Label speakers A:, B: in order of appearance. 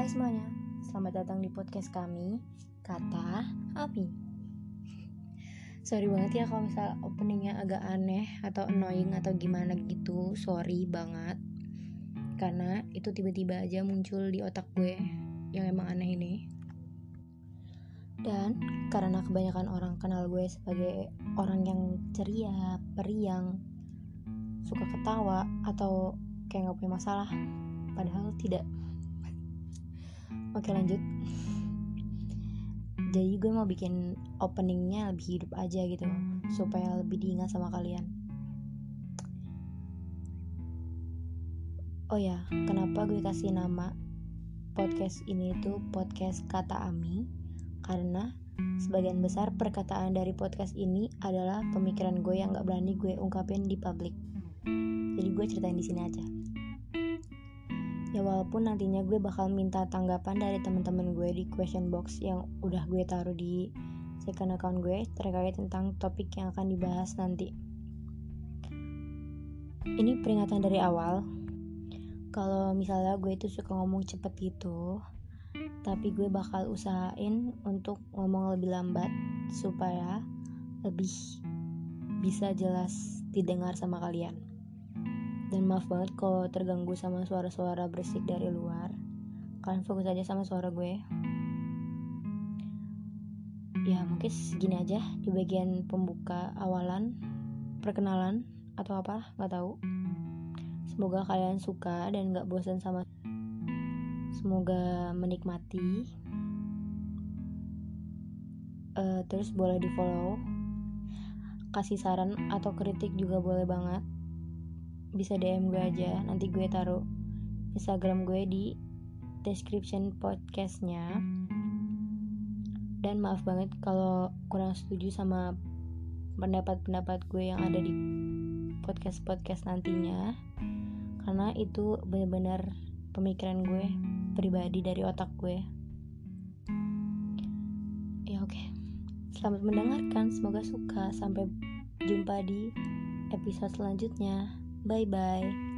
A: semuanya, selamat datang di podcast kami, Kata Ami Sorry banget ya kalau misal openingnya agak aneh atau annoying atau gimana gitu. Sorry banget. Karena itu tiba-tiba aja muncul di otak gue yang emang aneh ini. Dan karena kebanyakan orang kenal gue sebagai orang yang ceria, periang, suka ketawa atau kayak gak punya masalah Padahal tidak Oke lanjut. Jadi gue mau bikin openingnya lebih hidup aja gitu Supaya lebih diingat sama kalian. Oh ya, kenapa gue kasih nama podcast ini tuh podcast kata Ami? Karena sebagian besar perkataan dari podcast ini adalah pemikiran gue yang gak berani gue ungkapin di publik. Jadi gue ceritain di sini aja ya walaupun nantinya gue bakal minta tanggapan dari teman-teman gue di question box yang udah gue taruh di second account gue terkait tentang topik yang akan dibahas nanti. Ini peringatan dari awal. Kalau misalnya gue itu suka ngomong cepet gitu tapi gue bakal usahain untuk ngomong lebih lambat supaya lebih bisa jelas didengar sama kalian dan maaf banget kalau terganggu sama suara-suara berisik dari luar. Kalian fokus aja sama suara gue. Ya mungkin segini aja di bagian pembuka awalan, perkenalan atau apa nggak tahu. Semoga kalian suka dan nggak bosan sama. Semoga menikmati. Uh, terus boleh di follow. Kasih saran atau kritik juga boleh banget bisa DM gue aja. Nanti gue taruh Instagram gue di description podcastnya. Dan maaf banget kalau kurang setuju sama pendapat-pendapat gue yang ada di podcast-podcast nantinya. Karena itu benar-benar pemikiran gue pribadi dari otak gue. Ya oke. Okay. selamat mendengarkan. Semoga suka. Sampai jumpa di episode selanjutnya Bye bye.